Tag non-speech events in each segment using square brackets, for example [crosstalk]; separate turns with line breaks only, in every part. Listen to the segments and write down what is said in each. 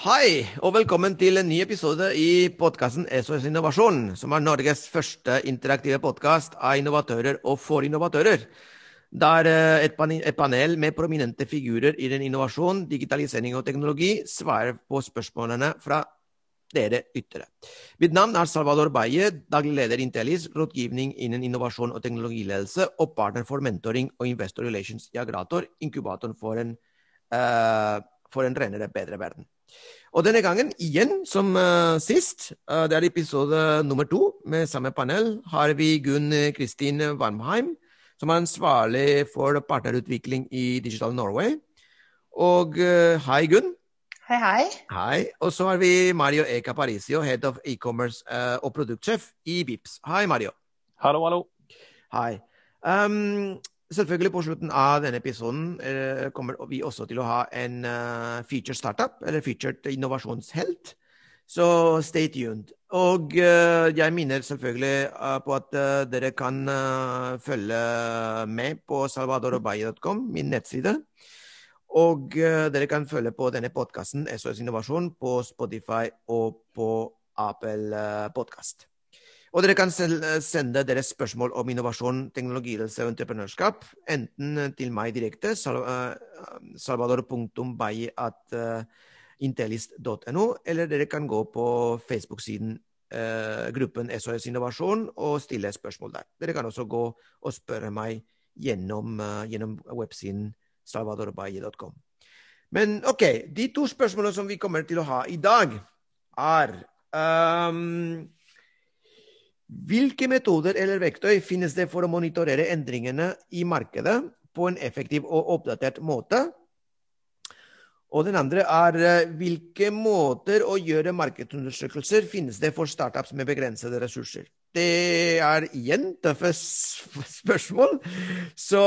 Hei, og velkommen til en ny episode i podkasten SOS Innovasjon, som er Norges første interaktive podkast av innovatører og for innovatører. Der eh, et panel med prominente figurer i den innovasjon, digitalisering og teknologi svarer på spørsmålene fra dere yttere. Mitt navn er Salvador Baye, daglig leder i Intellis, rådgivning innen innovasjon og teknologiledelse og partner for mentoring og investor relations i Agrator, inkubatoren for en, uh, for en renere, bedre verden. Og denne gangen, igjen som uh, sist, uh, det er episode nummer to med samme panel, har vi Gunn Kristin Warmheim, som er ansvarlig for partnerutvikling i Digital Norway. Og uh, hei, Gunn.
Hei, hei.
Hei. Og så har vi Mario Eka Parisio, head of e-commerce og produktsjef i Vips. Hei, Mario.
Hallo, hallo.
Hei. Um, Selvfølgelig på slutten av denne episoden eh, kommer vi også til å ha en uh, featured startup, eller featured innovasjonshelt. Så stay tuned. Og uh, jeg minner selvfølgelig uh, på at dere kan følge med på salvadorobaye.com, min nettside. Og dere kan følge på denne podkasten SOS Innovasjon på Spotify og på Apple Podkast. Og dere kan sende deres spørsmål om innovasjon, teknologiledelse og entreprenørskap enten til meg direkte, eh, eller dere kan gå på Facebook-siden eh, gruppen SOS Innovasjon og stille spørsmål der. Dere kan også gå og spørre meg gjennom, gjennom websiden salvadorbaye.com. Men OK, de to spørsmålene som vi kommer til å ha i dag, er um, hvilke metoder eller verktøy finnes det for å monitorere endringene i markedet på en effektiv og oppdatert måte? Og den andre er eh, hvilke måter å gjøre markedsundersøkelser finnes det for startups med begrensede ressurser? Det er igjen tøffe spørsmål, så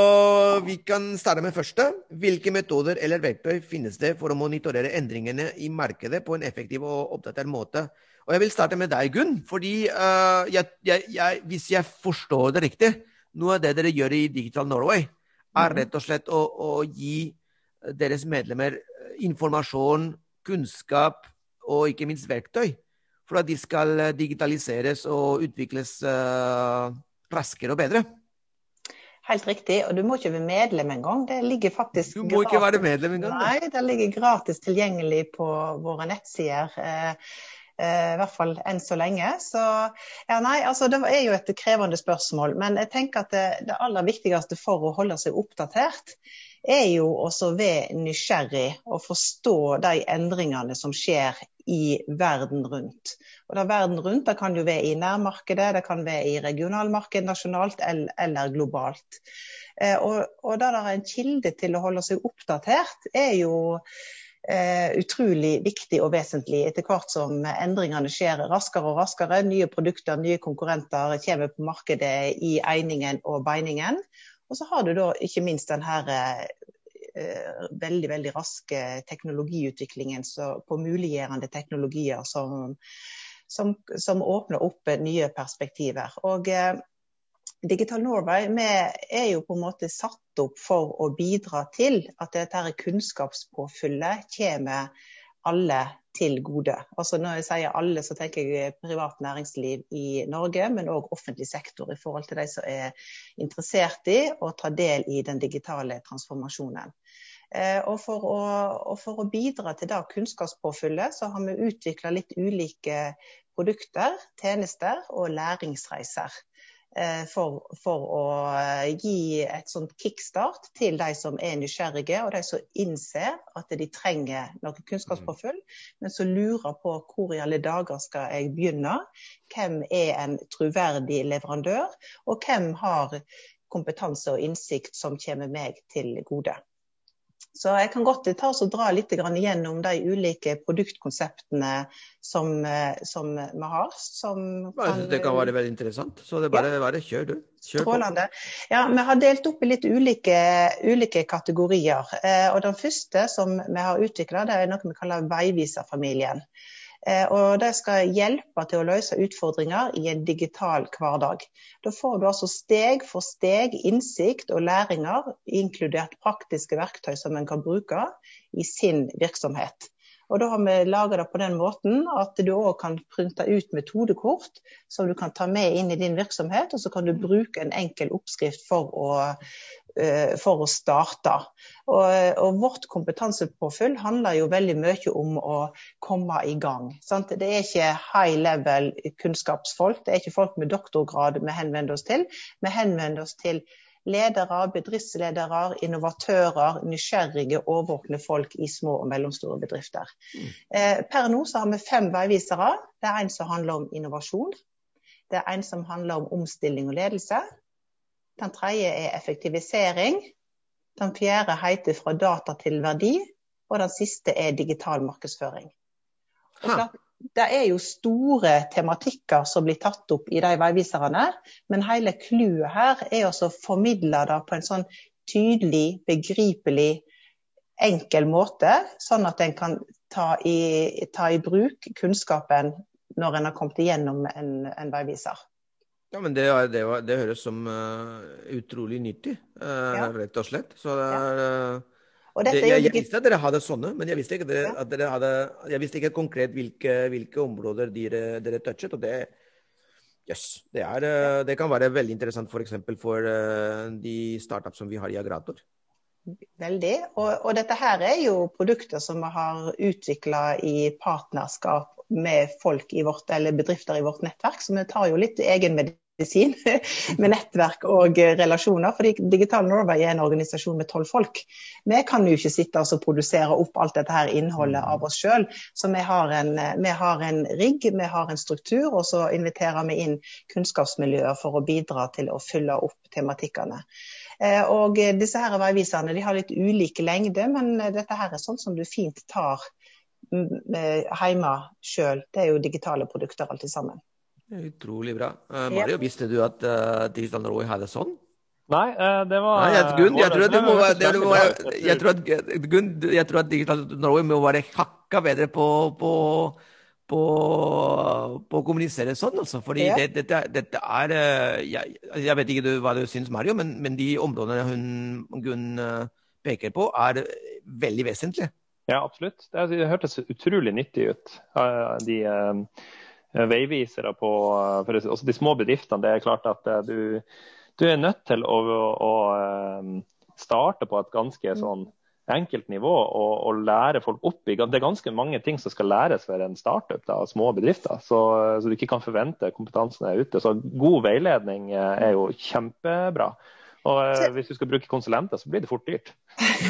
vi kan starte med første. Hvilke metoder eller verktøy finnes det for å monitorere endringene i markedet på en effektiv og oppdatert måte? Og jeg vil starte med deg, Gunn. fordi uh, jeg, jeg, jeg, hvis jeg forstår det riktig, noe av det dere gjør i Digital Norway, er mhm. rett og slett å, å gi deres medlemmer eh, informasjon, kunnskap og ikke minst verktøy for at de skal digitaliseres og utvikles uh, raskere og bedre.
Helt riktig, og du må ikke være medlem engang. Det ligger faktisk
Du må gratis. ikke være medlem engang?
Nei, det ligger gratis tilgjengelig på våre nettsider. Eh, Eh, I hvert fall enn så lenge. Så ja, nei, altså det er jo et krevende spørsmål. Men jeg tenker at det, det aller viktigste for å holde seg oppdatert, er jo også være nysgjerrig og forstå de endringene som skjer i verden rundt. Og da Verden rundt det kan jo være i nærmarkedet, det kan være i regionalmarked, nasjonalt eller, globalt. Eh, og, og det er en kilde til å holde seg oppdatert, er jo utrolig viktig og vesentlig etter hvert som endringene skjer raskere og raskere. Nye produkter, nye konkurrenter kommer på markedet i einingen og beiningen. Og så har du da ikke minst den her uh, veldig veldig raske teknologiutviklingen på muliggjørende teknologier som, som, som, åpner opp nye perspektiver. Og uh, Digital Norway er jo på en måte satt opp for å bidra til at dette kunnskapspåfyllet kommer alle til gode. Altså Når jeg sier alle, så tenker jeg privat næringsliv i Norge, men òg offentlig sektor i forhold til de som er interessert i å ta del i den digitale transformasjonen. Eh, og for, å, og for å bidra til det kunnskapspåfyllet, så har vi utvikla litt ulike produkter, tjenester og læringsreiser. Eh, for, for, å eh, gi et sånt kickstart til de som er nysgjerrige, og de som innser at de trenger noe kunnskapspåfyll, men som lurer på hvor i alle dager skal jeg begynne. Hvem er en troverdig leverandør, og hvem har kompetanse og innsikt som kommer meg til gode. Så jeg kan godt ta oss og dra litt gjennom de ulike produktkonseptene som, eh, som vi har. Som
kan, jeg synes det kan være veldig interessant. Så det er bare, ja. bare kjør, du. Kjør
Strålende. Ja, Vi har delt opp i litt ulike, ulike kategorier. Eh, og Den første som vi har utvikla, er noe vi kaller veiviserfamilien. Eh, og de skal hjelpe til å løse utfordringer i en digital hverdag. Da får du altså steg for steg innsikt og læringer, inkludert praktiske verktøy som en kan bruke i sin virksomhet. Og da har vi laga det på den måten at du òg kan printe ut metodekort som du kan ta med inn i din virksomhet, og så kan du bruke en enkel oppskrift for å, for å starte. Og, og, vårt kompetansepåfyll handler jo veldig mye om å komme i gang. Sant? Det er ikke high level kunnskapsfolk, det er ikke folk med doktorgrad vi henvender oss til. Vi henvender oss til ledere, bedriftsledere, innovatører, nysgjerrige, årvåkne folk i små og mellomstore bedrifter. Mm. Eh, per nå så har vi fem veivisere. Det er en som handler om innovasjon. Det er en som handler om omstilling og ledelse. Den tredje er effektivisering. Den fjerde heter 'Fra data til verdi'. Og den siste er digital markedsføring. Og det er jo store tematikker som blir tatt opp i de veiviserne, men hele clouet her er å formidle det på en sånn tydelig, begripelig, enkel måte, sånn at en kan ta i, ta i bruk kunnskapen når en har kommet igjennom en, en veiviser.
Ja, men Det, det, det høres som uh, utrolig nyttig, uh, ja. rett og slett. Så det er uh, det, jeg, jeg, visste at dere hadde sånne, men jeg visste ikke, dere, at dere hadde, jeg visste ikke konkret hvilke, hvilke områder dere, dere touchet. og det, yes, det, er, det, kan være veldig interessant f.eks. For, for de startup som vi har i Agrator.
Veldig. Og, og, dette her er jo produkter som vi har utvikla i partnerskap med folk i vårt, eller bedrifter i vårt nettverk, så vi tar jo litt egenmedisin medisin [laughs] med nettverk og relasjoner. fordi Digital Norway er en organisasjon med tolv folk. Vi kan jo ikke sitte og produsere opp alt dette her innholdet av oss sjøl. Så vi har, en, vi har, en, rigg, vi har en struktur, og så inviterer vi inn kunnskapsmiljøer for å bidra til å fylle opp tematikkene. Eh, og disse her veiviserne de har litt ulike lengder, men dette her er sånn som du fint tar mm, eh, hjemme sjøl. Det er jo digitale produkter alt sammen.
Utrolig bra. Uh, Mario, visste du at uh, Digital Norway hadde sånn?
Nei, uh, det var
Nei, Gunn, jeg, tror at må det, må jeg, tror at, Gunn, jeg tror at Digital Norway må være hakka bedre på, på, på, på å kommunisere sånn. Altså. Fordi ja. det, dette, dette, er jeg, jeg, vet ikke du, hva du syns, Mario, men, men, de områdene hun, Gunn peker på, er veldig vesentlige.
Ja, absolutt. Det, det hørtes utrolig nyttig ut. De veivisere på for også de små bedriftene. Det er klart at eh, du, du er nødt til å, å, eh, starte på et ganske sånn enkelt nivå og, og, lære folk opp i Det er ganske mange ting som skal læres for en startup av små bedrifter. Så, så, du ikke kan forvente kompetansen er ute. Så god veiledning er jo kjempebra. Og hvis du skal bruke konsulenter, så blir det fort dyrt.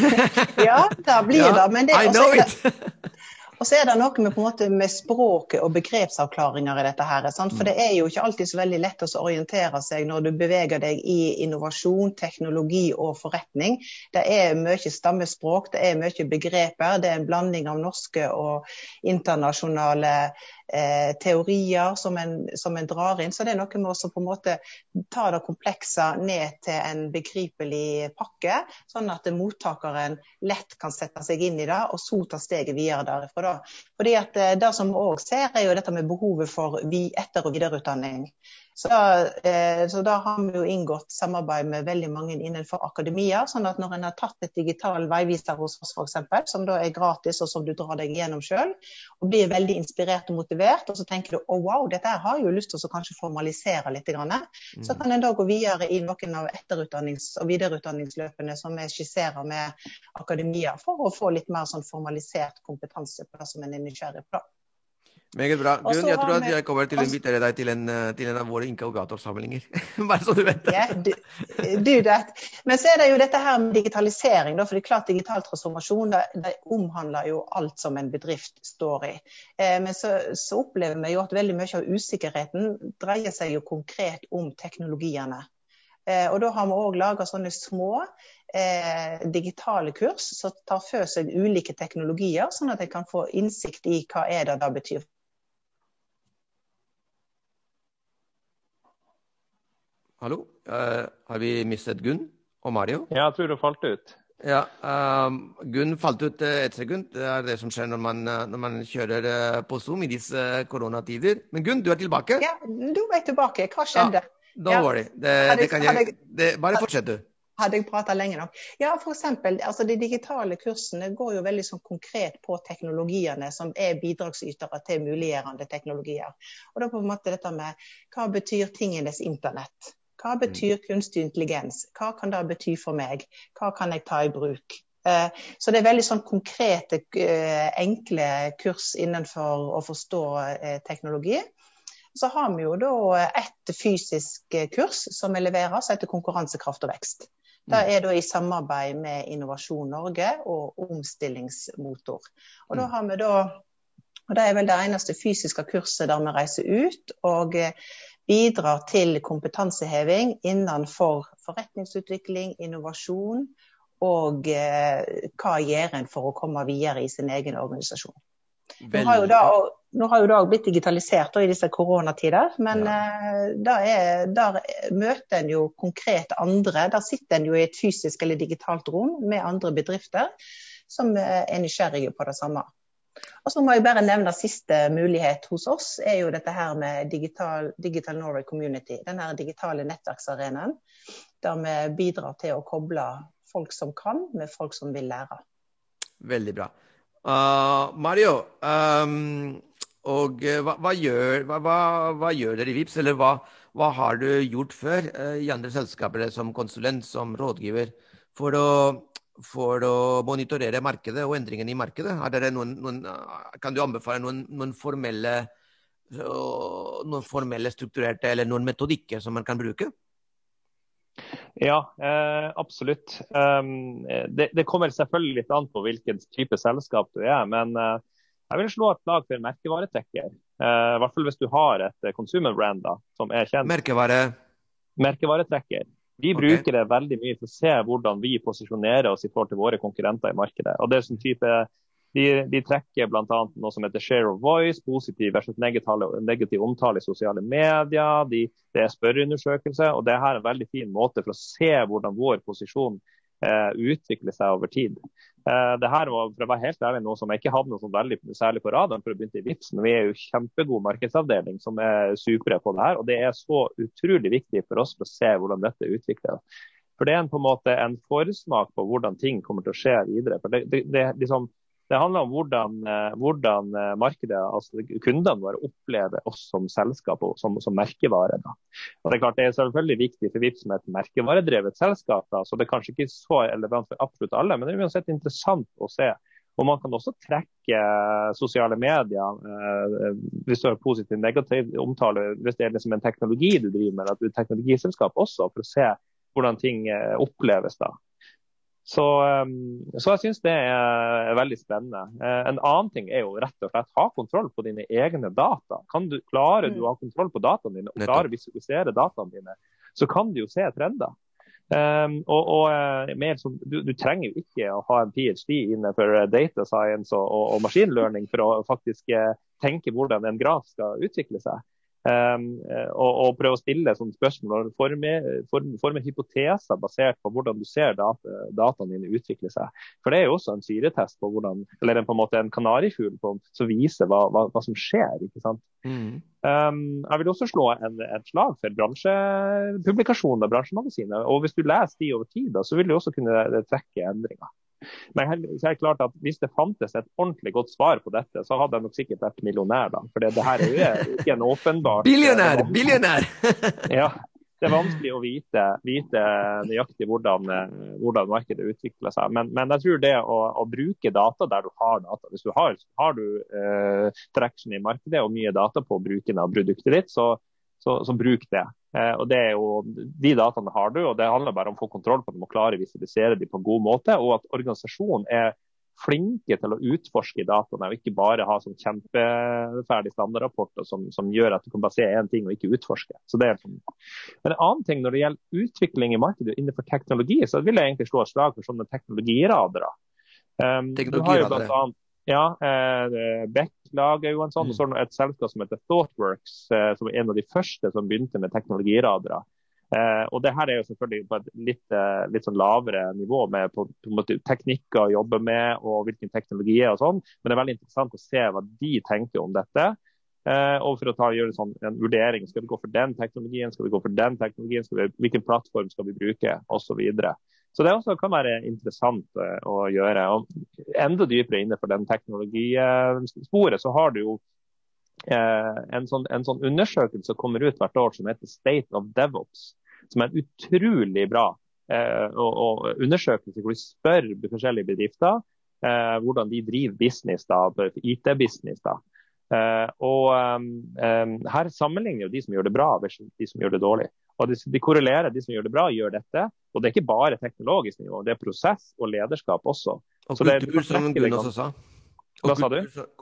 [laughs]
ja, da blir det. Men det, er know it! [laughs] Og så er det noe med, måte, med språket og begrepsavklaringer i dette. her. Sant? For mm. det er jo ikke alltid så veldig lett å orientere seg når du beveger deg i innovasjon, teknologi og forretning. Det er mye stammespråk, det er mye begreper. Det er en blanding av norske og internasjonale eh, teorier som en, som en, drar inn. Så det er noe med å på en måte ta det komplekse ned til en begripelig pakke, sånn at mottakeren lett kan sette seg inn i det, og så ta steget videre derifra. Da. Fordi at eh, Det som vi òg ser, er jo dette med behovet for etter- og videreutdanning. Så, eh, så, da har vi jo inngått samarbeid med veldig mange innenfor akademia. sånn at når en har tatt et digital veiviser hos oss f.eks., som da er gratis og som du drar deg gjennom sjøl, og blir veldig inspirert og motivert, og så tenker du å oh, wow, dette her har jeg jo lyst til å kanskje formalisere litt, grann, så mm. kan en da gå videre i noen av etterutdannings- og videreutdanningsløpene som vi skisserer med akademia, for å få litt mer sånn formalisert kompetanse på det som en er nysgjerrig på.
Meget bra. Gunn, jeg tror at jeg kommer til å invitere deg til en, eh, til en av våre inkaugatorsamlinger. [laughs] Bare så du vet det.
Yeah, do, do that. Men så er det jo dette her med digitalisering. For det er klart Digital transformasjon det, omhandler jo alt som en bedrift står i. Eh, men så, så, opplever vi jo at veldig mye av usikkerheten dreier seg jo konkret om teknologiene. Eh, og Da har vi òg laga sånne små eh, digitale kurs som tar for seg ulike teknologier, sånn at jeg kan få innsikt i hva er det det betyr
Hallo? Uh, har vi mistet Gunn og Mario?
Ja, jeg tror det falt ut.
Ja, um, Gunn falt ut uh, et sekund. Det er det som skjer når man, når man kjører på Zoom i disse koronatider. Men Gunn, du er tilbake?
Ja, du er tilbake. Hva skjedde?
Ja, don't ja. worry. Det, det kan jeg, det, bare fortsett, du.
Hadde jeg prata lenge nok? Ja, f.eks. Altså, de digitale kursene går jo veldig sånn konkret på teknologiene som er bidragsytere til muliggjørende teknologier. Og da på en måte dette med hva betyr tingenes internett? Hva mm. betyr kunstig intelligens? Hva kan det bety for meg? Hva kan jeg ta i bruk? Eh, så det er veldig sånn konkrete, eh, enkle kurs innenfor å forstå eh, teknologi. Så har vi jo da et fysisk kurs som vi leverer, som heter Konkurransekraft og vekst. Det mm. er da i samarbeid med Innovasjon Norge og Omstillingsmotor. Og da mm. har vi da og Det er vel det eneste fysiske kurset der vi reiser ut og bidrar til kompetanseheving innenfor forretningsutvikling, innovasjon og eh, hva gjør en for å komme videre i sin egen organisasjon. Nå har, jo da, nå har jo det blitt digitalisert i disse koronatider, men ja. eh, der, er, der, møter en jo konkret andre. Der sitter en jo i et fysisk eller digitalt rom med andre bedrifter som eh, er nysgjerrige på det samme. Og så må jeg bare nevne Siste mulighet hos oss er jo dette her med Digital, Digital Norway Community. Den her digitale nettverksarenaen der vi bidrar til å koble folk som kan, med folk som vil lære.
Veldig bra. Uh, Mario, um, og uh, hva, hva, gjør, hva, hva, gjør, dere i VIPS, eller hva, har du gjort før uh, i andre selskaper som konsulent, som rådgiver, for å, for å monitorere markedet og endringene i markedet? Noen, noen, kan du anbefale noen, noen formelle noen formelle, strukturerte eller noen metodikker som man kan bruke?
Ja, eh, absolutt. Um, det, det, kommer selvfølgelig litt an på hvilken type selskap du er. Men eh, jeg vil slå et lag for merkevaretrekker. Eh, I hvert fall hvis du har et konsumerbrand consumer brand da, som er kjent.
Merkevare?
Merkevaretrekker. Vi okay. bruker det veldig mye for å se hvordan vi posisjonerer oss i forhold til våre konkurrenter i markedet. Og det er sånn type de, de trekker bl.a. noe som heter share of voice, positiv versus negativ, negativ omtale i sosiale medier. De, det er spørreundersøkelse. og Det er en veldig fin måte for å se hvordan vår posisjon eh, utvikler seg over tid. Eh, det her var for å være helt ærlig, noe som jeg ikke hadde noe sånn veldig særlig på radaren for å begynne i Vipsen, vi er jo kjempegod markedsavdeling som er supre på det her. og Det er så utrolig viktig for oss for å se hvordan dette utvikler For Det er en, på en måte en forsmak på hvordan ting kommer til å skje videre. For det, det, det liksom, det handler om hvordan, eh, hvordan eh, markedet, altså kundene våre opplever oss som selskap og som, som merkevare. Det er klart det er selvfølgelig viktig for Vipps som et merkevaredrevet selskap, da, så det er kanskje ikke så relevant for absolutt alle, men det er uansett interessant å se. Og Man kan også trekke eh, sosiale medier hvis du har positiv negativ omtale, hvis det er liksom en teknologi du driver med, at du er teknologiselskap også, for å se hvordan ting oppleves. da. Så, ehm, så, jeg syns det er veldig spennende. Eh, en annen ting er jo rett og slett ha kontroll på dine egne data. Kan du, klarer du mm. å ha kontroll på dataene dine og klare å visualisere dataene dine, så kan du jo se trender. Um, og, og mer som, du, du, trenger jo ikke å ha en ph.d. innenfor eh, data science og, og, og machine learning for å faktisk tenke hvordan en graf skal utvikle seg. Um, og, og, prøve å stille sånne spørsmål og forme, forme, forme, hypoteser basert på hvordan du ser dat dataene dine utvikle seg. For Det er jo også en syretest på hvordan, eller en, på en måte en kanarifugl som viser hva, hva, hva, som skjer. ikke sant? Mm. Um, jeg vil også slå en, et slag for bransjepublikasjoner, bransjemagasiner. Og hvis du leser de over tid, da, så vil du også kunne trekke endringer. Men så er det klart at hvis det fantes et ordentlig godt svar på dette, så hadde jeg nok sikkert vært millionær. da. For det her er jo ikke en åpenbar
Billionær! Billionær! [laughs]
ja. Det er vanskelig å vite, vite nøyaktig hvordan, hvordan, markedet utvikler seg. Men, men jeg tror det å, å, bruke data der du har data Hvis du har, har du uh, traction i markedet og mye data på bruken av produktet ditt, så, så, så bruk det. Eh, og det er jo, De dataene har du, og det handler bare om å få kontroll på dem og klare å visualisere dem på en god måte. Og at organisasjonen er flinke til å utforske dataene, og ikke bare ha sånn kjempeferdig standardrapporter som, som, gjør at du kan bare se én ting og ikke utforske. Så det er sånn. Men En annen ting når det gjelder utvikling i markedet innenfor teknologi, så vil jeg egentlig slå et slag for sånne teknologiradere. Um,
teknologiradere.
Ja, eh, Beck lager jo en sånn. Og så er det et selskap som heter Thoughtworks, eh, som er en av de første som begynte med teknologiradere. Eh, og det her er jo selvfølgelig på et litt, eh, litt sånn lavere nivå med på, på teknikker å jobbe med og hvilken teknologi er og sånn. Men det er veldig interessant å se hva de tenker om dette. Eh, og for å ta, gjøre sånn, en vurdering. Skal vi gå for den teknologien, skal vi gå for den teknologien, vi, hvilken plattform skal vi bruke, osv. Så, videre. Så det også kan være interessant uh, å gjøre. Og enda dypere innenfor den teknologisporet så har du jo uh, en, sånn, en, sånn, undersøkelse som kommer ut hvert år som heter State of DevOps, som er utrolig bra uh, og, undersøkelse hvor de spør forskjellige bedrifter hvordan de driver business, IT-business. da. Uh, og Her sammenligner jo de som gjør det bra, versus de som gjør det dårlig. Og de, de, korrelerer. De som gjør det bra, gjør dette. Og det er ikke bare teknologisk nivå, det er prosess og lederskap også.
Og Så kultur, det, som Gunn også sa.
Og Hva sa du?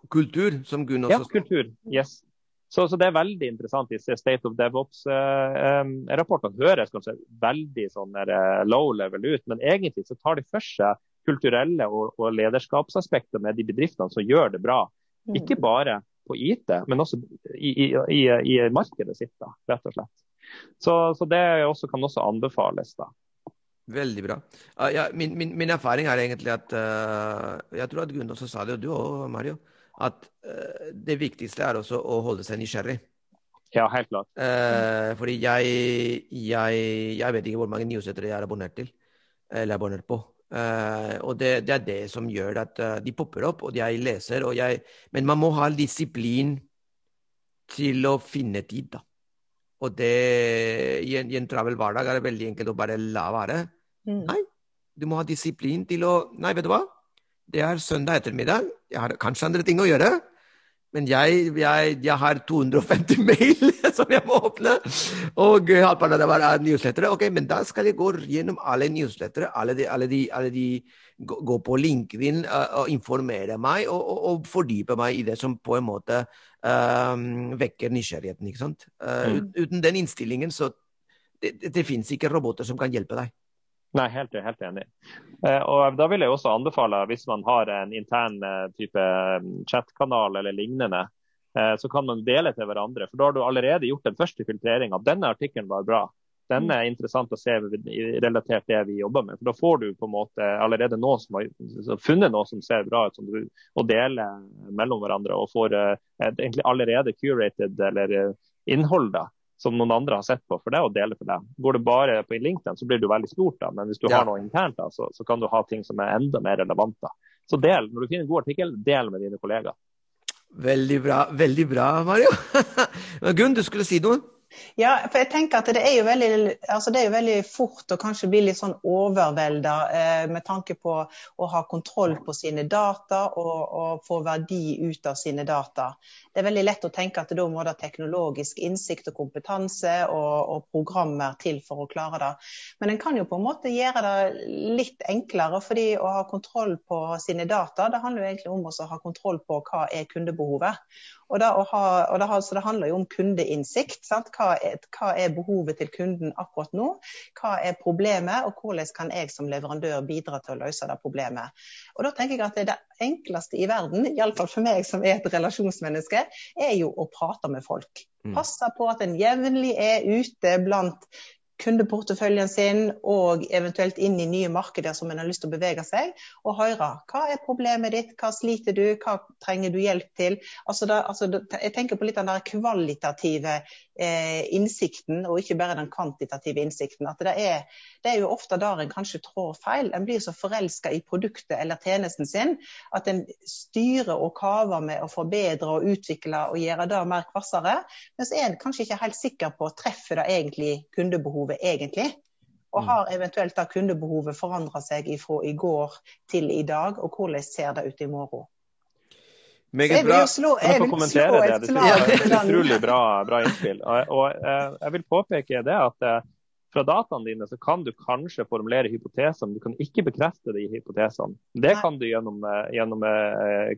Kultur, som Gunn også
sa. Ja, kultur. Yes. Så, så, det er veldig interessant. i State of DevOps-rapportene eh, høres kanskje veldig sånn uh, low level ut, men egentlig så tar de for seg kulturelle og, og lederskapsaspekter med de bedriftene som gjør det bra. Ikke bare på IT, men også i, i, i, i markedet sitt, da, rett og slett. Så, så det også, kan også anbefales. da.
Veldig bra. Uh, ja, min, min, min, erfaring er egentlig at uh, Jeg tror at Gunn også sa det, og du òg, Mario. At uh, det viktigste er også å holde seg nysgjerrig.
Ja, helt klart.
fordi jeg, jeg, jeg, vet ikke hvor mange nyhetssettere jeg er abonnert til. Eller abonnert på. Og det, det, er det som gjør at de popper opp, og jeg leser. Og jeg, men man må ha disiplin til å finne tid, da. Og det i en, i en travel hverdag er det veldig enkelt å bare la være. Mm. Nei, du må ha disiplin til å Nei, vet du hva? Det er søndag ettermiddag. Jeg har kanskje andre ting å gjøre. Men jeg, jeg, jeg, har 250 [laughs] mail [laughs] som jeg må åpne, og halvparten av det var newslettere. Ok, men da skal jeg gå gjennom alle newslettere, alle de, alle de, alle de gå på LinkedIn uh, og informere meg og, og, og, fordype meg i det som på en måte um, vekker nysgjerrigheten. ikke sant? Uh, mm. Uten den innstillingen så det, det, det fins ikke roboter som kan hjelpe deg.
Nei, helt, helt enig. Eh, og Da vil jeg også anbefale, hvis man har en intern eh, type mm, chatkanal eller lignende, eh, så kan man dele til hverandre. For Da har du allerede gjort den første filtreringa. Denne artikkelen var bra. Den er interessant å se relatert til det vi jobber med. For Da får du på en måte allerede noe som har funnet noe som ser bra ut, som du, å dele mellom hverandre. Og får egentlig allerede curated eller innhold. da som noen andre har sett på, for det å dele for deg. Går du bare på LinkedIn, så blir det jo veldig stort, da, men hvis du ja. har noe internt, da, så, så, kan du ha ting som er enda mer relevante. Så del, når du finner en god artikkel, del med dine kollegaer.
Veldig bra, veldig bra Mario. [laughs] Gunn, du skulle si noe?
Ja, for jeg tenker at det er jo veldig, altså det er jo veldig fort å kanskje bli litt sånn overvelda eh, med tanke på å ha kontroll på sine data og, og, få verdi ut av sine data. Det er veldig lett å tenke at da må det teknologisk innsikt og kompetanse og, og, programmer til for å klare det. Men en kan jo på en måte gjøre det litt enklere, fordi å ha kontroll på sine data, det handler jo egentlig om å ha kontroll på hva er kundebehovet. Og, ha, og det, så det handler jo om kundeinnsikt. Hva er, hva er, behovet til kunden akkurat nå? Hva er problemet, og hvordan kan jeg som leverandør bidra til å løse det problemet? Og da tenker jeg at det, er det enkleste i verden, iallfall for meg som er et relasjonsmenneske, er jo å prate med folk. Mm. Passe på at en jevnlig er ute blant kundeporteføljen sin og eventuelt inn i nye markeder som en har lyst til å bevege seg, og høre hva er problemet ditt, hva sliter du, hva trenger du hjelp til. Altså da, altså jeg tenker på litt den der kvalitative innsikten, og ikke bare den kvantitative innsikten. At det er, det er jo ofte der en kanskje trår feil. En blir så forelska i produktet eller tjenesten sin at en styrer og kaver med å forbedre og utvikle og gjøre det mer kvassere, mens en kanskje ikke er helt sikker på å treffe det egentlig kundebehovet kundebehovet egentlig? Og mm. har eventuelt da kundebehovet forandra seg fra i går til i dag, og hvordan ser det ut i morgen?
Meget bra.
Slå, jeg vil kommentere det. Det er et utrolig bra, bra innspill. Og, og eh, jeg vil påpeke det at eh, fra dataene dine så kan du kanskje formulere hypoteser, men du kan ikke bekrefte de hypotesene. Det kan du gjennom, eh, gjennom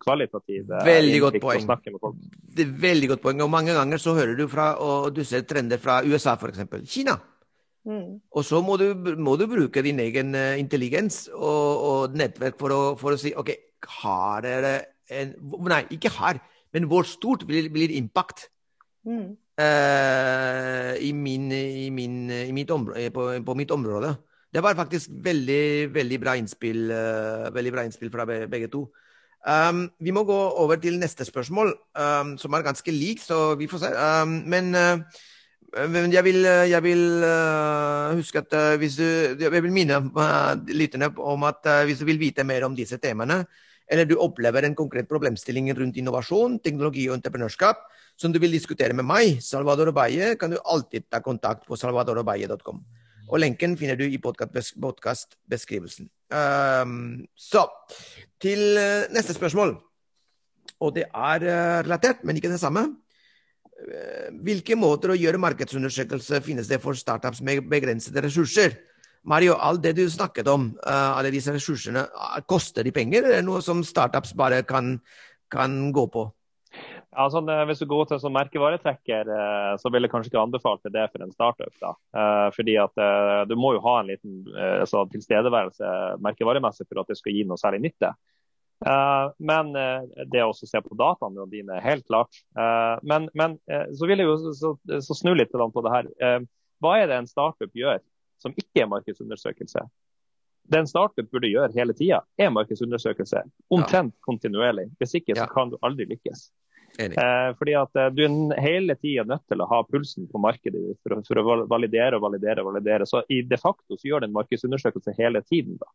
kvalitativ
veldig godt poeng. snakke med folk. Det er veldig godt poeng. Og mange ganger så hører du fra, og du ser trender fra USA f.eks. Kina. Mm. Og så må du, må du, bruke din egen intelligens og, og, nettverk for å, for å, si OK, har dere en Nei, ikke har, men hvor stort blir, blir impact mm. uh, i, min, i, min, i mitt område, på, på, mitt område? Det var faktisk veldig, veldig bra innspill, uh, veldig bra innspill fra begge to. Um, vi må gå over til neste spørsmål, um, som er ganske lik, så vi får se. Um, men uh, jeg vil, jeg vil uh, huske at uh, hvis du Jeg vil minne lytterne om at hvis du vil vite mer om disse temaene, eller du opplever en konkret problemstilling rundt innovasjon, teknologi og entreprenørskap som du vil diskutere med meg, Salvador Obaye, kan du alltid ta kontakt på salvadorobaye.com. Og lenken finner du i podkastbeskrivelsen. Um, så til uh, neste spørsmål. Og det er uh, relatert, men ikke det samme. Uh, hvilke måter å gjøre markedsundersøkelse finnes det for startups med begrensede ressurser? Mario, alt det du snakket om, alle disse ressursene, koster de penger? Eller er det noe som startups bare kan, kan gå på?
Ja, sånn, eh, hvis du går til sånn merkevaretrekker, eh, så vil jeg kanskje ikke anbefale det for en startup. da. Eh, fordi at Du må jo ha en liten altså, tilstedeværelse merkevaremessig for at det skal gi noe særlig nytte. Men det å se på dataene dine, er helt klart. Men, men så vil jeg jo så, så snu litt på det her. Hva er det en startup gjør som ikke er markedsundersøkelse? Det en startup burde gjøre hele tida, er markedsundersøkelse. Omtrent ja. kontinuerlig. Hvis ikke så kan du aldri lykkes. Eh, fordi at eh, Du er hele tida nødt til å ha pulsen på markedet for, for, å validere og validere. og validere. Så i de facto så gjør det en markedsundersøkelse hele tiden. da.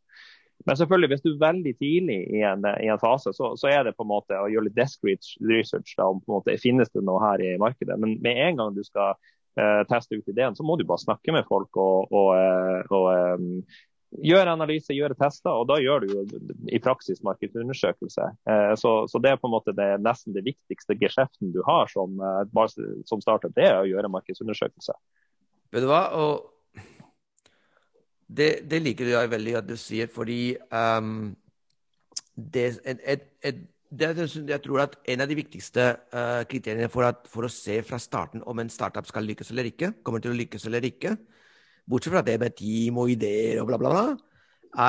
Men selvfølgelig, hvis du er veldig tidlig i en, i en fase, så, så, er det på en måte å gjøre litt desk research da, om på en måte finnes det noe her i markedet. Men med en gang du skal teste ut ideen, så må du bare snakke med folk og, og, uh, og um, gjøre analyse, gjøre tester, og da gjør du jo i praksis markedsundersøkelse. Eh, så, så, det er på en måte det, nesten det viktigste geskjeften du har som, eh, som startup, det er å gjøre markedsundersøkelse.
Vet du hva? Og det, det liker jeg veldig at du sier, fordi um, det, et, et, et, det, jeg tror at en av de viktigste uh, kriteriene for, at, for, å se fra starten om en startup skal lykkes eller ikke, kommer til å lykkes eller ikke, bortsett fra det med team og ideer og bla, bla, bla,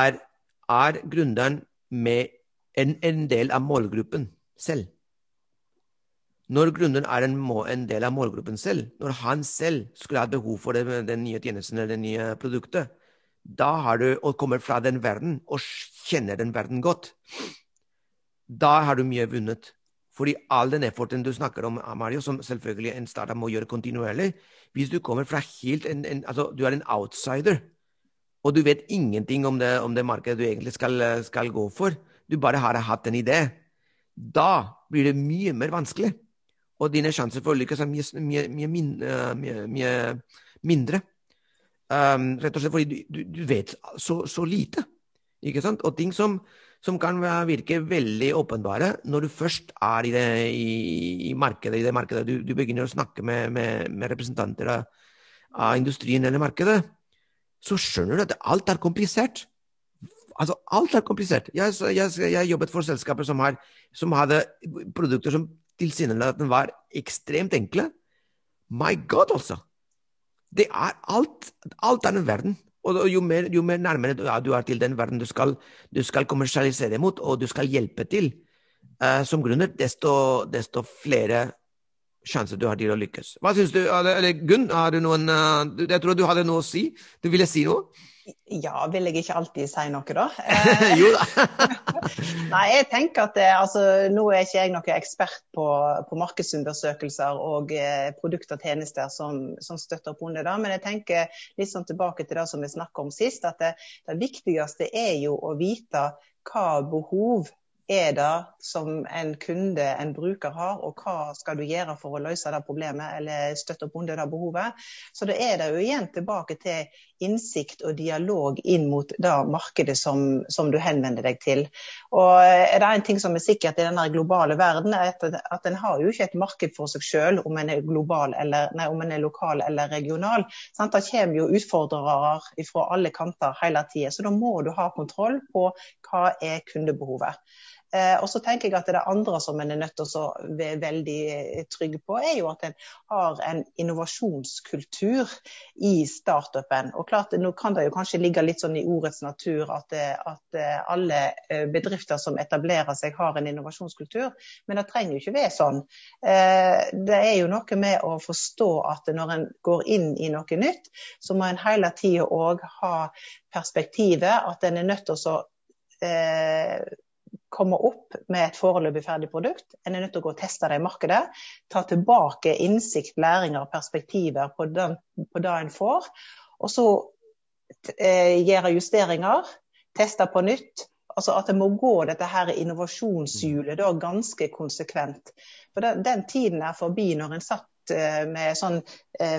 er, er gründeren med en, en, del av målgruppen selv. Når gründeren er en, en, del av målgruppen selv, når han selv skulle ha behov for det, den nye tjenesten eller det nye produktet, da har du, og kommer fra den verden og kjenner den verden godt, da har du mye vunnet. Fordi all den efforten du snakker om, Mario, som selvfølgelig en startup må gjøre kontinuerlig Hvis du kommer fra helt en, en, altså, Du er en outsider, og du vet ingenting om det, om det markedet du egentlig skal, skal, gå for. Du bare har hatt en idé. Da blir det mye mer vanskelig. Og dine sjanser for å lykkes er mye, mye, mye, mye, mye mindre. Um, rett og slett fordi du, du vet så, så, lite. Ikke sant? Og ting som som kan virke veldig åpenbare når du først er i det, i, i markedet. I det markedet. Du, du, begynner å snakke med, med, med representanter av, av, industrien eller markedet. Så skjønner du at alt er komplisert. Altså, alt er komplisert. Jeg, jeg, jeg jobbet for selskaper som, har, som hadde produkter som tilsynelatende var ekstremt enkle. My God, altså! Det er alt. Alt er en verden. Og jo mer, jo mer nærmere du er til den verden du skal, du skal kommersialisere mot, og du skal hjelpe til uh, som grunner, desto, desto, flere sjanser du har til å lykkes. Hva syns du? Eller Gunn, har du noen uh, Jeg tror du hadde noe å si? Du ville si noe?
Ja, vil jeg ikke alltid si noe, da? [laughs]
jo da. [laughs]
Nei, jeg tenker at det, altså, Nå er ikke jeg noen ekspert på, på markedsundersøkelser og eh, produkter og tjenester som, som, støtter opp under det, men jeg tenker litt sånn tilbake til det som vi snakket om sist. at det, det viktigste er jo å vite hva behov er det som en kunde, en bruker, har, og hva skal du gjøre for å løse det problemet eller støtte opp under det behovet. Så da er det jo igjen tilbake til innsikt og dialog inn mot det markedet som, som du henvender deg til. Og er det en ting som er sikkert i denne globale verden, er at, at en har jo ikke et marked for seg selv om en er global eller, nei, om en er lokal eller regional. Sant? Det kommer jo utfordrere fra alle kanter hele tida, så da må du ha kontroll på hva er kundebehovet. Eh, og så tenker jeg at Det andre som en er nødt til å være veldig eh, trygg på, er jo at en har en innovasjonskultur i startupen. Og klart, Nå kan det jo kanskje ligge litt sånn i ordets natur at, eh, at alle bedrifter som etablerer seg, har en innovasjonskultur, men det trenger jo ikke være sånn. Det er jo noe med å forstå at når en går inn i noe nytt, så må en hele tida òg ha perspektivet at en er nødt til å komme opp med et foreløpig ferdig produkt. En er nødt til å gå og teste det i markedet. Ta tilbake innsikt, læringer og perspektiver på, den, det en får. Og så eh, gjøre justeringer, teste på nytt. Altså at det må gå dette her innovasjonshjulet da ganske konsekvent. For den, den, tiden er forbi når en satt med sånn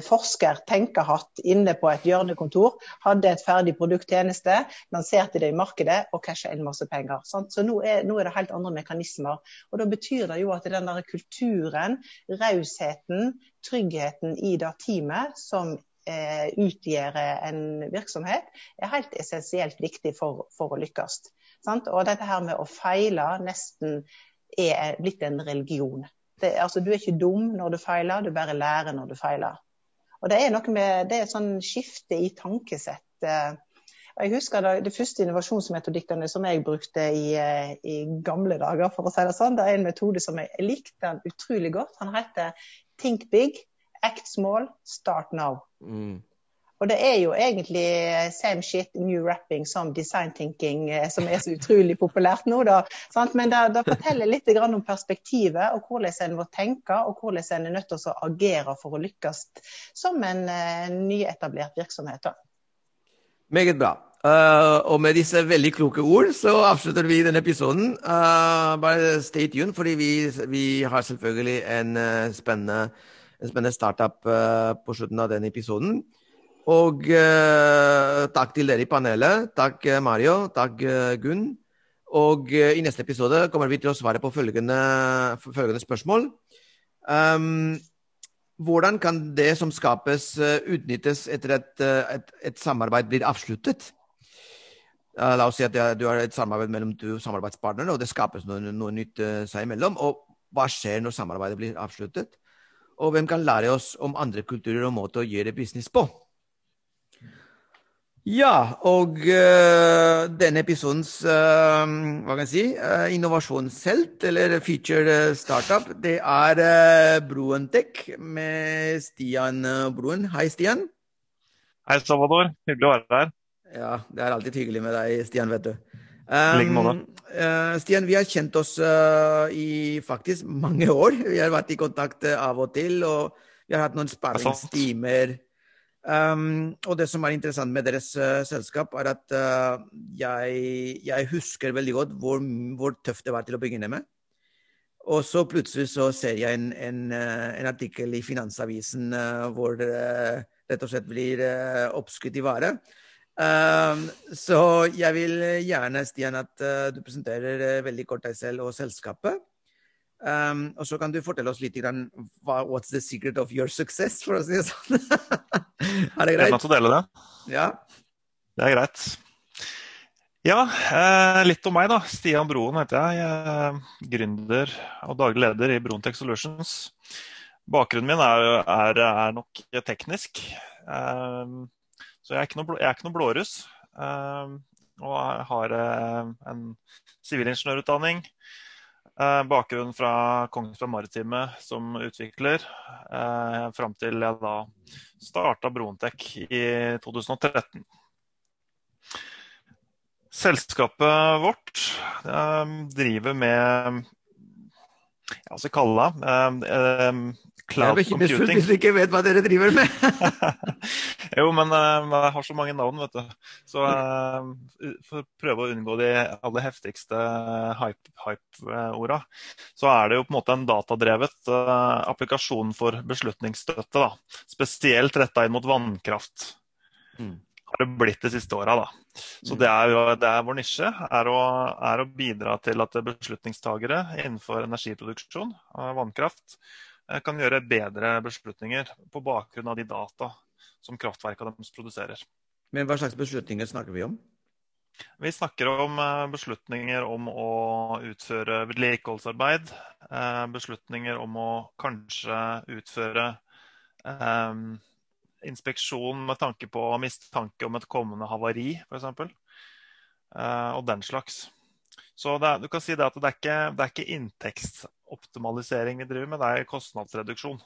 forskertenkehatt forsker-tenkehatt inne på et hjørnekontor, hadde et ferdig produkttjeneste, lanserte det i markedet og casha inn masse penger. Sant? Så nå er, nå er, det helt andre mekanismer. Og Da betyr det jo at den der kulturen, rausheten, tryggheten i det teamet som eh, utgjør en virksomhet, er helt essensielt viktig for, for å lykkes. Sant? Og dette her med å feile nesten er blitt en religion. Det, altså, du er ikke dum når du feiler, du bare lærer når du feiler. Og Det er noe med, det er et sånn skifte i tankesett. Eh. Jeg husker det, det første innovasjonsmetodikkene som jeg brukte i, eh, i, gamle dager. for å si Det sånn. Det er en metode som jeg likte utrolig godt. Han heter Think big, act small, start now. Mm. Og det er jo egentlig same shit, new rapping som design thinking, eh, som er så utrolig populært nå. Da, Men det, det, forteller litt om perspektivet, og hvordan en må tenke, og hvordan en er nødt til å agere for å lykkes som en uh, nyetablert virksomhet. Da.
Meget bra. Uh, og med disse veldig kloke ord så avslutter vi denne episoden. Uh, bare stay tuned, fordi vi, vi har selvfølgelig en, uh, spennende, en spennende, startup på slutten av denne episoden. Og uh, takk til dere i panelet. Takk eh, Mario. Takk uh, Gunn. Og uh, i neste episode kommer vi til å svare på følgende, følgende spørsmål. Um, hvordan kan det som skapes, utnyttes etter at et, et, et, samarbeid blir avsluttet? la oss si at du har et samarbeid mellom to samarbeidspartnere, og det skapes noe, noe nytt seg imellom. Og hva skjer når samarbeidet blir avsluttet? Og hvem kan lære oss om andre kulturer og måter å gjøre business på? Ja, og uh, denne episodens uh, hva kan jeg si, uh, innovasjonshelt, eller feature startup, det er uh, Broentech med Stian Broen. Hei, Stian.
Hei, Salvador. Hyggelig å være her.
Ja, det er alltid hyggelig med deg, Stian, vet du. Um, Stian, vi har kjent oss i faktisk mange år. Vi har vært i kontakt av og til, og vi har hatt noen sparringstimer Um, og det som er interessant med deres uh, selskap, er at uh, jeg, jeg, husker veldig godt hvor, hvor, tøft det var til å begynne med. Og så plutselig så ser jeg en, en, uh, en artikkel i Finansavisen hvor det rett og slett blir oppskutt i vare. Um, så jeg vil gjerne, Stian, at du presenterer veldig kort deg selv og selskapet. Um, og så kan du fortelle oss litt grann, what's the secret of your success, for å si det sånn. [laughs]
er det greit? Jeg til å dele det.
Ja.
Det er greit. Ja, eh, litt om meg, da. Stian Broen heter jeg. jeg er gründer og daglig leder i Broen Tech Solutions. Bakgrunnen min er, er, er nok teknisk. Eh, så jeg er ikke noe, jeg er ikke noe blåruss. Eh, og jeg har en sivilingeniørutdanning. Eh, bakgrunn fra Kongsberg Maritime som utvikler, eh, fram til jeg da starta Broentech i 2013. Selskapet vårt eh, driver med hva skal jeg kalle det? Eh, eh
cloud jeg blir ikke hvis du ikke vet hva dere driver med. [laughs]
jo, men uh, jeg har så mange navn, vet du. Så uh, for å prøve å unngå de aller heftigste hype-orda, hype så er det jo på en måte en datadrevet uh, applikasjon for beslutningsstøtte. da. Spesielt retta inn mot vannkraft. Mm. Har det blitt de siste åra, da. Så det er, jo, det er vår nisje. Er å, er å bidra til at beslutningstagere innenfor energiproduksjon vannkraft Eh, kan gjøre bedre beslutninger på bakgrunn av de data som kraftverkene deres produserer.
Men hva slags beslutninger snakker vi om?
Vi snakker om eh, beslutninger om å utføre vedlikeholdsarbeid. Eh, beslutninger om å kanskje utføre eh, inspeksjon med tanke på mistanke om et kommende havari, f.eks. Eh, og den slags. Så det, du kan si det at det er ikke, det er ikke inntektsoptimalisering vi driver med, det er kostnadsreduksjon.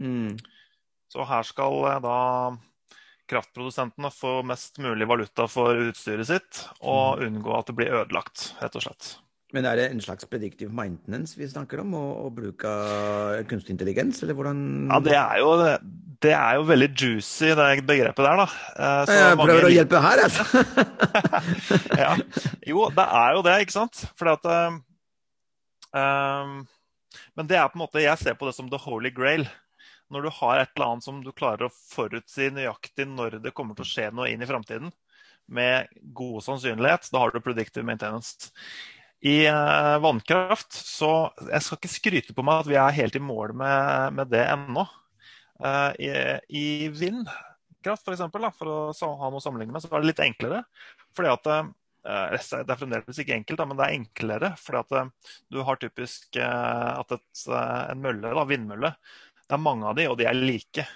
Mm. Så her skal eh, da kraftprodusentene få mest mulig valuta for utstyret sitt, og mm. unngå at det blir ødelagt, rett og slett.
Men er det en slags predictive maintenance vi snakker om, å, bruke kunstig intelligens, eller hvordan
Ja, det er jo, det er jo veldig juicy, det begrepet der, da.
Eh, så jeg prøver mange... å hjelpe her, altså. [laughs]
ja. Jo, det er jo det, ikke sant. Fordi at um, Men det er på en måte Jeg ser på det som the holy grail. Når du har et eller annet som du klarer å forutsi nøyaktig når det kommer til å skje noe inn i framtiden, med god sannsynlighet, da har du predictive maintenance. I uh, vannkraft så Jeg skal ikke skryte på meg at vi er helt i mål med, med det ennå. Uh, I, i vindkraft, f.eks., for, for å ha noe å sammenligne med, så er det litt enklere. Fordi at uh, Det er fremdeles ikke enkelt, men det er enklere. fordi at du har typisk at et, en mølle, da, vindmølle, det er mange av de, og de er like.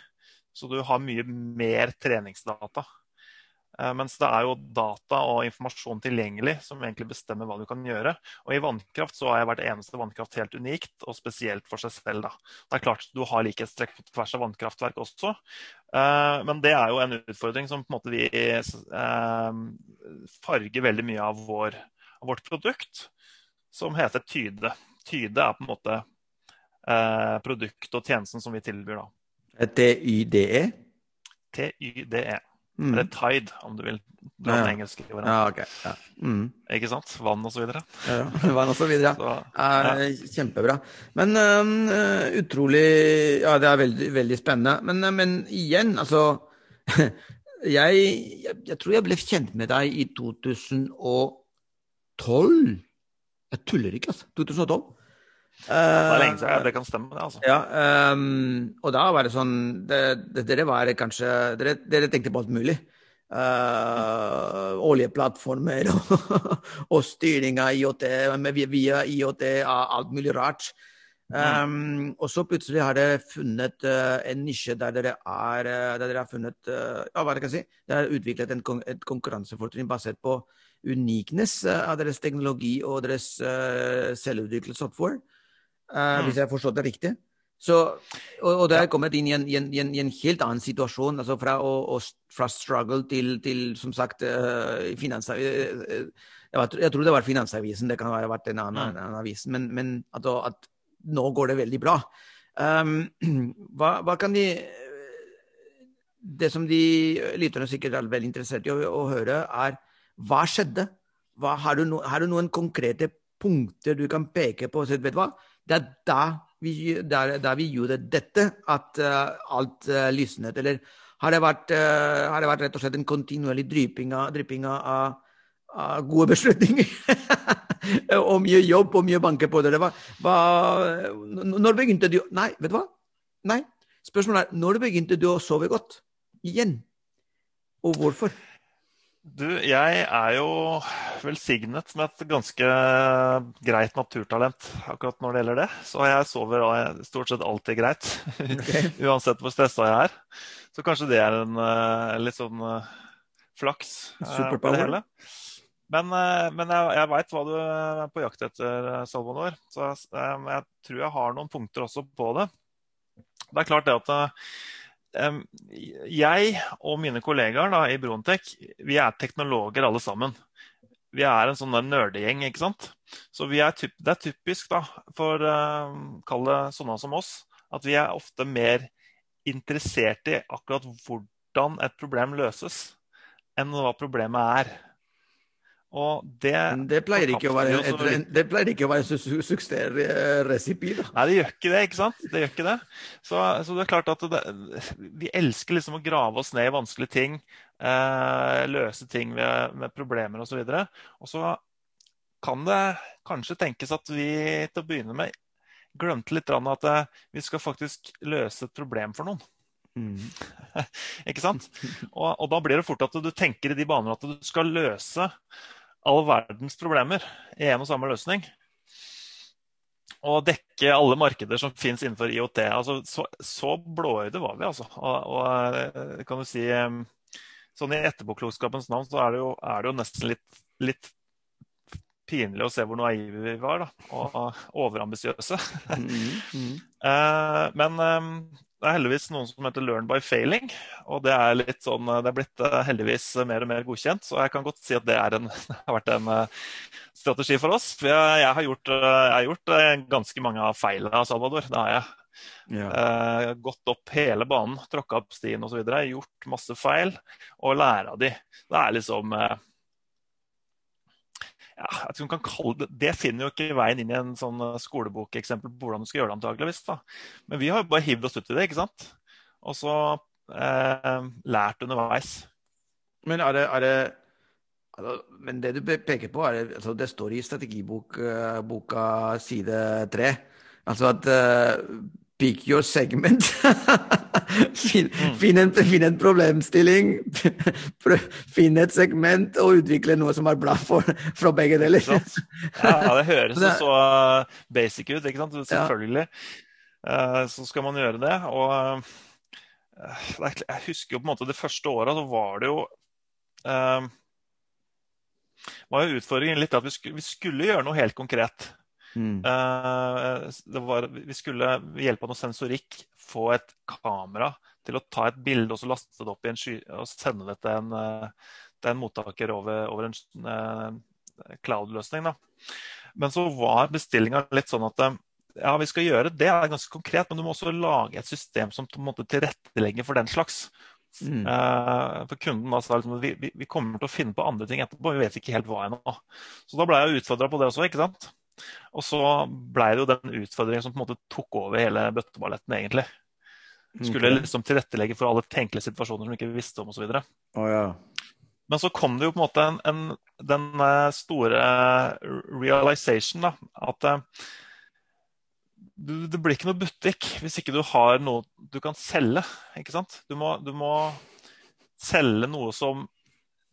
Så du har mye mer treningsdata. Eh, mens det er jo data og informasjon tilgjengelig som egentlig bestemmer hva du kan gjøre. Og i vannkraft så har hvert eneste vannkraft helt unikt, og spesielt for seg selv. Da. Det er klart du har likhetstrekk på tvers av vannkraftverk også, eh, men det er jo en utfordring som på en måte vi eh, farger veldig mye av, vår, av vårt produkt, som heter Tyde. Tyde er på en måte produktet og tjenesten som vi tilbyr da.
T-y-d-e?
T-y-d-e. Mm. Eller tide, om du vil dra ja. engelske
varianten. Ja, okay. ja. Mm.
Ikke sant? Vann og så videre.
Ja, vann og så videre. [laughs] Så, ja. Kjempebra. Men uh, utrolig Ja, det er veldig, veldig spennende. Men, uh, men igjen, altså [laughs] jeg, jeg, jeg, tror jeg ble kjent med deg i 2012. Jeg tuller ikke, altså. 2012.
Det er lenge siden. Det kan stemme, det. altså.
Ja, um, og da var det sånn det, det, Dere var kanskje Dere, dere tenkte på alt mulig. Uh, oljeplattformer og, [laughs] og styring av IOT via IOT, alt mulig rart. Um, og så plutselig har dere funnet uh, en nisje der dere, er, uh, der dere har funnet uh, ja, hva det kan si, Dere har utviklet en, et konkurransefortrinn basert på unikness av deres teknologi og deres selvutviklet software. Mm. Hvis jeg har forstått det riktig. Så, og, og det er kommet inn i en, i, en, i en, helt annen situasjon. altså Fra, å, fra struggle til, til, som sagt, uh, finansavisen Uh, jeg, jeg, tror det var Finansavisen, det kan ha vært en annen, mm. annen avis. Men, men at, at, nå går det veldig bra. Um, [clears throat] hva, hva, kan de Det som de lytterne sikkert er veldig interessert i å, å høre, er hva skjedde? Hva, har, du no, har, du noen konkrete punkter du kan peke på? Så, vet du hva? Det er da vi, der, der vi gjorde dette, at uh, alt uh, lysnet. Eller har det, vært, uh, har det vært rett og slett en kontinuerlig drypping av, av, av gode beslutninger? [laughs] og mye jobb og mye banke på dere. Hva, hva, når begynte du Nei, vet du hva? Nei. Spørsmålet er når begynte du å sove godt? Igjen. Og hvorfor?
Du, jeg er jo velsignet med et ganske greit naturtalent akkurat når det gjelder det. Så jeg sover stort sett alltid greit, okay. [laughs] uansett hvor stressa jeg er. Så kanskje det er en uh, litt sånn uh, flaks
uh, på det hele.
Men, men jeg, jeg veit hva du er på jakt etter, Salvador. Så jeg, jeg tror jeg har noen punkter også på det. Det er klart det at jeg og mine kollegaer da, i Brontech vi er teknologer alle sammen. Vi er en sånn nerdegjeng, ikke sant. Så er typ, det er typisk da, for uh, kall det sånne som oss, at vi er ofte mer interessert i akkurat hvordan et problem løses, enn hva problemet er.
Og det, det, pleier ikke å være, et, det pleier ikke å være su su suksessresipi, da.
Nei, det gjør ikke det, ikke sant. Det gjør ikke det. Så, så det er klart at det, vi elsker liksom å grave oss ned i vanskelige ting. Eh, løse ting ved, med problemer osv. Og, så kan det kanskje tenkes at vi til å begynne med glemte litt at eh, vi skal faktisk løse et problem for noen. Mm. [laughs] ikke sant? Og, og, da blir det fort at du tenker i de baner at du skal løse all verdens problemer i en og samme løsning. Og dekke alle markeder som finnes innenfor IOT. Altså, så, så blåøyde var vi, altså. Og, og, eh, kan du si Sånn i etterpåklokskapens navn så er det jo, er det jo nesten litt, litt, pinlig å se hvor naive vi var, da. Og overambisiøse. Mm, mm. uh, [laughs] men det er heldigvis noen som heter Learn by failing. Og det er, litt sånn, det er blitt eh, heldigvis mer og mer godkjent. Så jeg kan godt si at det, en, [laughs] det har vært en uh, strategi for oss. For jeg, jeg, har gjort, jeg, har gjort, ganske mange av feilene av Salvador. Det har jeg. Ja. Eh, gått opp hele banen, tråkka opp stien osv. Gjort masse feil og lære av de. Det er liksom uh, ja, jeg man kan kalle det, det finner jo ikke veien inn i en sånn eh, skolebokeksempel på hvordan du skal gjøre det, antageligvis. da. Men vi har jo bare hivd oss ut i det, ikke sant? Og så eh, lært underveis.
Men er det, er det altså, men det du peker på, er det, altså det står i strategiboka side tre. Altså at uh, pick your segment. [laughs] finn, mm. finn, en, finn, en, problemstilling, [laughs] finn et segment og utvikle noe som er bra for, for begge deler.
ja, det høres jo [laughs] så uh, basic ut, ikke sant? Selvfølgelig. Uh, så skal man gjøre det. Og uh, jeg husker jo på en måte det første året, så var det jo var jo utfordringen litt at vi skulle, vi skulle gjøre noe helt konkret. Mm. Var, vi skulle ved hjelp av noe sensorikk få et kamera til å ta et bilde og så laste det opp i en sky og sende det til en, eh, til en mottaker over, over en uh, cloud-løsning. Men så var bestillinga litt sånn at eh, ja, vi skal gjøre det, det er ganske konkret, men du må også lage et system som en tilrettelegger for den slags. Mm. Uh, for kunden da sa liksom, vi, vi, vi, kommer til å finne på andre ting etterpå, vi vet ikke helt hva ennå. Så da ble jeg utfordra på det også, ikke sant. Og så blei det jo den utfordringen som på en måte tok over hele bøtteballetten, egentlig. Skulle okay. liksom tilrettelegge for alle tenkelige situasjoner som vi ikke visste om osv.
Oh, ja.
Men så kom det jo på en måte en, en, den eh, store realization, da. At du, det blir ikke noe butikk hvis ikke du har noe du kan selge. ikke sant? Du må, du må selge noe som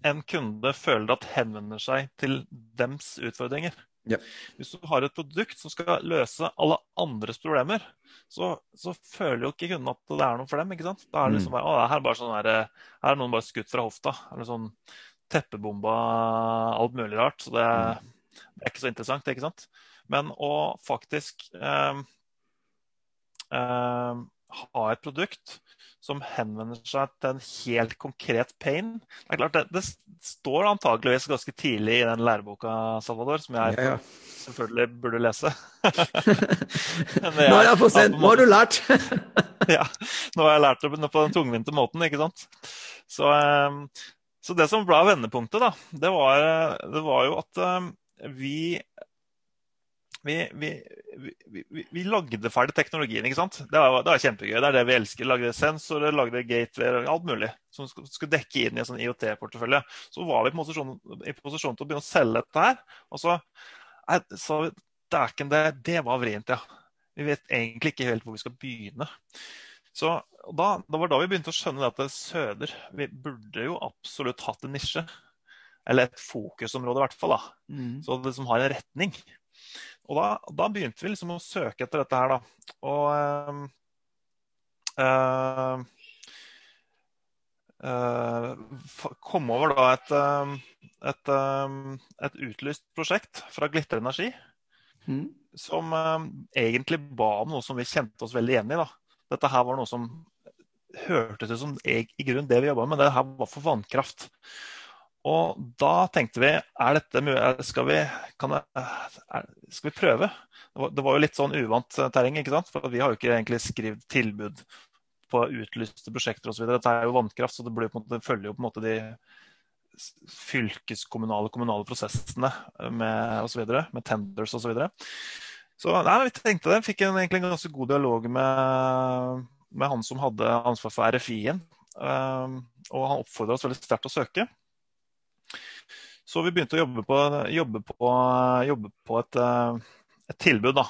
en kunde føler at henvender seg til dems utfordringer.
Ja.
Hvis du har et produkt som skal løse alle andres problemer, så, så føler jo ikke kunden at det er noe for dem. ikke sant? Da er det liksom mm. bare, å, her er, bare sånn der, her er noen bare skutt fra hofta. Eller sånn teppebomba alt mulig rart. Så det, mm. det, er ikke så interessant, ikke sant? Men å faktisk eh, eh, ha et produkt som henvender seg til en helt konkret pain. Det er klart, det, det står antageligvis ganske tidlig i den læreboka, Salvador, som jeg ja, ja. selvfølgelig burde lese. [laughs]
nå har jeg sett, nå har du lært! [laughs]
ja, nå har jeg lært det på den tungvinte måten, ikke sant. Så, um, så det som ble vendepunktet, da, det var, det var jo at um, vi vi, vi, vi, vi, lagde ferdig teknologien. ikke sant? Det var, det var, kjempegøy. Det er det vi elsker. Lagde sensorer, lagde gateway, alt mulig som skulle dekke inn i en sånn IOT-portefølje. Så var vi posisjon, i posisjon til å begynne å selge dette her. Og så sa vi dæken, det, det var vrient, ja. Vi vet egentlig ikke helt hvor vi skal begynne. Så da, da var da vi begynte å skjønne at Søder Vi burde jo absolutt hatt en nisje. Eller et fokusområde, i hvert fall. da. Mm. Så det som har en retning. Og da, da, begynte vi liksom å søke etter dette her, da. Og øh, øh, kom over da et, et, et, utlyst prosjekt fra Glitter Energi. Mm. Som øh, egentlig ba om noe som vi kjente oss veldig igjen i. da. Dette her var noe som hørtes ut som i grunn det vi jobba med, men det her var for vannkraft. Og da tenkte vi er dette skal vi, det, er, skal vi prøve? Det var, det var, jo litt sånn uvant terreng, ikke sant? for vi har jo ikke egentlig skrevet tilbud på utlyste prosjekter osv. Dette er jo vannkraft, så det, blir, det følger jo på en måte de fylkeskommunale kommunale prosessene med, og så videre, med tenders osv. Så, videre. så nei, vi tenkte det. Fikk en, egentlig en ganske god dialog med, med han som hadde ansvar for RFI-en. Um, og han oppfordra oss veldig sterkt til å søke. Så vi begynte å jobbe på, jobbe på, jobbe på et, eh, et, tilbud da,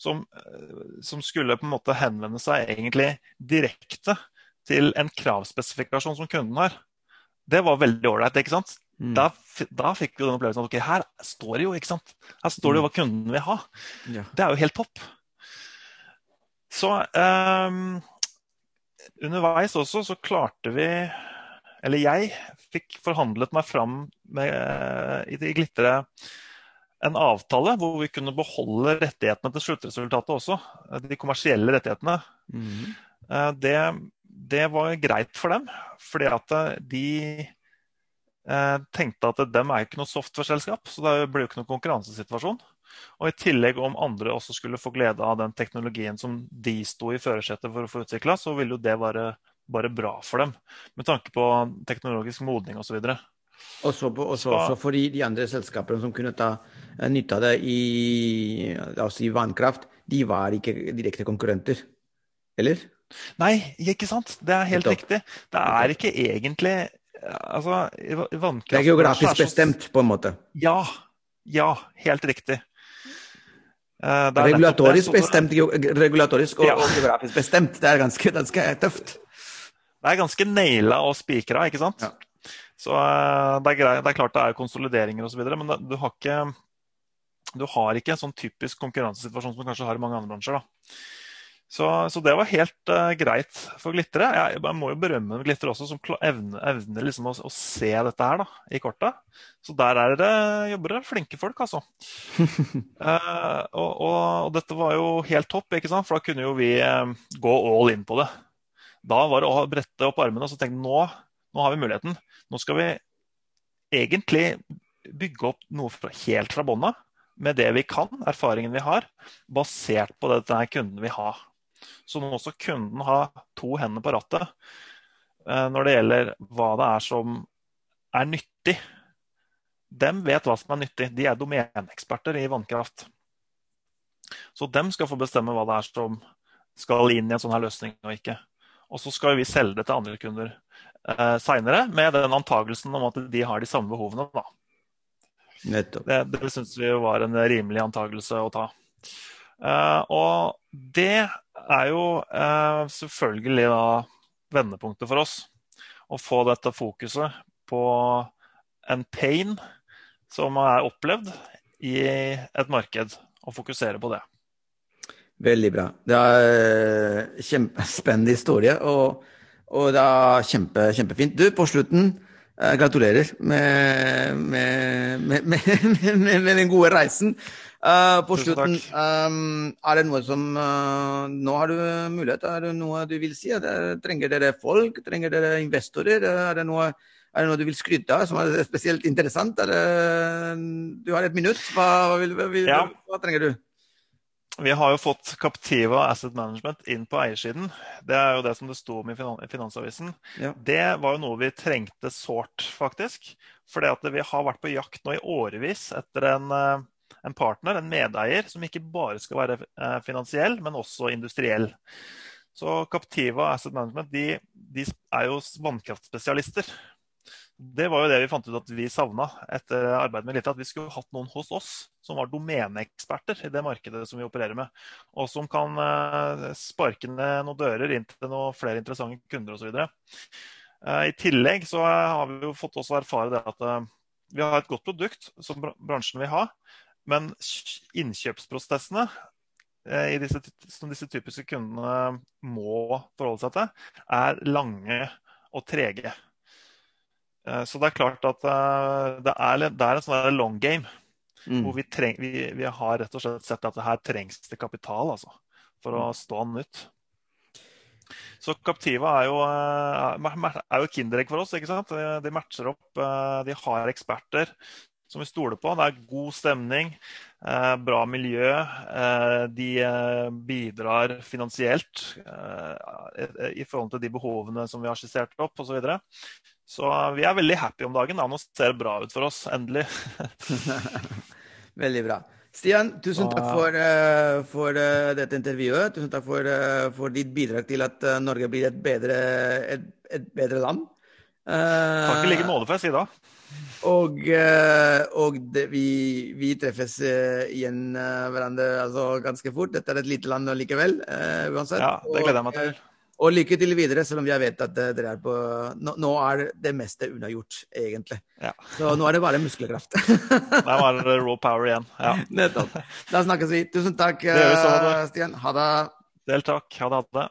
som, eh, som, skulle på en måte henvende seg egentlig direkte til en kravspesifikasjon som kunden har. Det var veldig ålreit. ikke sant? Mm. Da, da, fikk vi den opplevelsen at okay, her står det jo ikke sant? Her står det jo mm. hva kunden vil ha. Ja. Det er jo helt topp. Så um, underveis også så klarte vi eller jeg, fikk forhandlet meg fram med, eh, i det glitre en avtale hvor vi kunne beholde rettighetene til sluttresultatet også. De kommersielle rettighetene. Mm. det, det var greit for dem. Fordi at de tenkte at dem er ikke noe software-selskap, så det ble jo ikke noen konkurransesituasjon. Og i tillegg om andre også skulle få glede av den teknologien som de sto i førersetet for å få utvikla, så ville jo det være bare bra for dem. Med tanke på teknologisk modning osv.
Også, på, også, også for de andre selskapene som kunne ta nytte av det i, altså i vannkraft, de var ikke direkte konkurrenter, eller?
Nei, ikke sant. Det er helt riktig. Det er ikke egentlig altså, vannkraft
Det er geografisk bestemt, på en måte?
Ja. Ja, helt riktig.
Uh, regulatorisk bestemt, regulatorisk og, ja. og, geografisk bestemt. Det er ganske, ganske tøft.
Det er ganske naila og spikra, ikke sant? Ja. Så uh, det, er det, er klart det er konsolideringer osv., men det, du, har ikke, du har ikke en sånn typisk konkurransesituasjon som du kanskje har i mange andre bransjer. Så, så, det var helt uh, greit for Glitre. Jeg, jeg, må jo berømme Glitre også, som evner, evner liksom å, å, se dette her da, i korta. Så der er det jobber det flinke folk, altså. uh, [laughs] og, og, og, dette var jo helt topp, ikke sant? for da kunne jo vi uh, gå all in på det. Da var det å brette opp armene og så tenke nå, nå har vi muligheten. Nå skal vi egentlig bygge opp noe fra, helt fra bånn med det vi kan, erfaringen vi har, basert på det denne kunden vil ha. Så må også kunden ha to hender på rattet eh, når det gjelder hva det er som er nyttig. Dem vet hva som er nyttig. De er domeneeksperter i vannkraft. Så dem skal få bestemme hva det er som skal inn i en sånn her løsning og ikke. Og så skal vi selge det til andre kunder eh, seinere med den antagelsen om at de har de samme behovene. Da.
Nettopp.
Det, det syns vi var en rimelig antakelse å ta. Eh, og det er jo eh, selvfølgelig da vendepunktet for oss. Å få dette fokuset på en pain som er opplevd i et marked, og fokusere på det.
Veldig bra. Det er eh, kjempespennende historie, og, og det er kjempe, kjempefint. Du, på slutten, gratulerer med, med, med, med, den gode reisen. Uh, på slutten, um, er det noe som uh, Nå har du mulighet. Er det noe du vil si? Det, trenger dere folk? Trenger dere investorer? Er det noe, er det noe du vil skryte av som er spesielt interessant? Det, du har et minutt. Hva, vil, hva, vil, ja. hva, trenger du?
Vi har jo fått Captiva Asset Management inn på eiersiden. Det er jo det som det sto om i Finansavisen. Ja. Det var jo noe vi trengte sårt, faktisk. At vi har vært på jakt nå i årevis etter en uh, en partner, en medeier, som ikke bare skal være eh, finansiell, men også industriell. Så Captiva Asset Management de, de er jo vannkraftspesialister. Det var jo det vi fant ut at vi savna etter arbeidet med Lite. At vi skulle hatt noen hos oss som var domeneeksperter i det markedet som vi opererer med. Og som kan uh, sparke ned noen dører inn til noen flere interessante kunder osv. Uh, I tillegg så har vi jo fått også erfare det at vi har et godt produkt som bransjen vil ha. Men innkjøpsprosessene eh, disse, som disse typiske kundene må forholde seg til, er lange og trege. Eh, så det er klart at eh, det er, det er en sånn long game. Mm. Hvor vi, treng, vi, vi, har rett og slett sett at det her trengs det kapital altså, for å stå an nytt. Så Captiva er jo, er jo kinderegg for oss. ikke sant? De matcher opp, de har eksperter som vi stoler på. Det er god stemning, eh, bra miljø. Eh, de eh, bidrar finansielt i forhold til de behovene som vi har skissert opp osv. Så, videre. Så vi er veldig happy om dagen. Da. Nå ser det bra ut for oss, endelig. [laughs]
veldig bra. Stian, tusen takk for, for dette intervjuet. Tusen takk for, for, ditt bidrag til at Norge blir et bedre, et, et bedre land.
Takk i like måte, får jeg si da.
Og, eh, og det, vi, vi, treffes eh, igjen eh, hverandre altså, ganske fort. Dette er et lite land likevel, uansett.
Ja, det gleder jeg meg til.
Og, lykke til videre, selv om jeg vet at dere er på Nå, nå er det meste unnagjort, egentlig. Ja. Så nå er det bare muskelkraft. [laughs]
Der var det raw power igjen. Ja.
Nettopp. Da snakkes vi. Tusen takk, Stian. Ha det.
Selv takk. Ha det.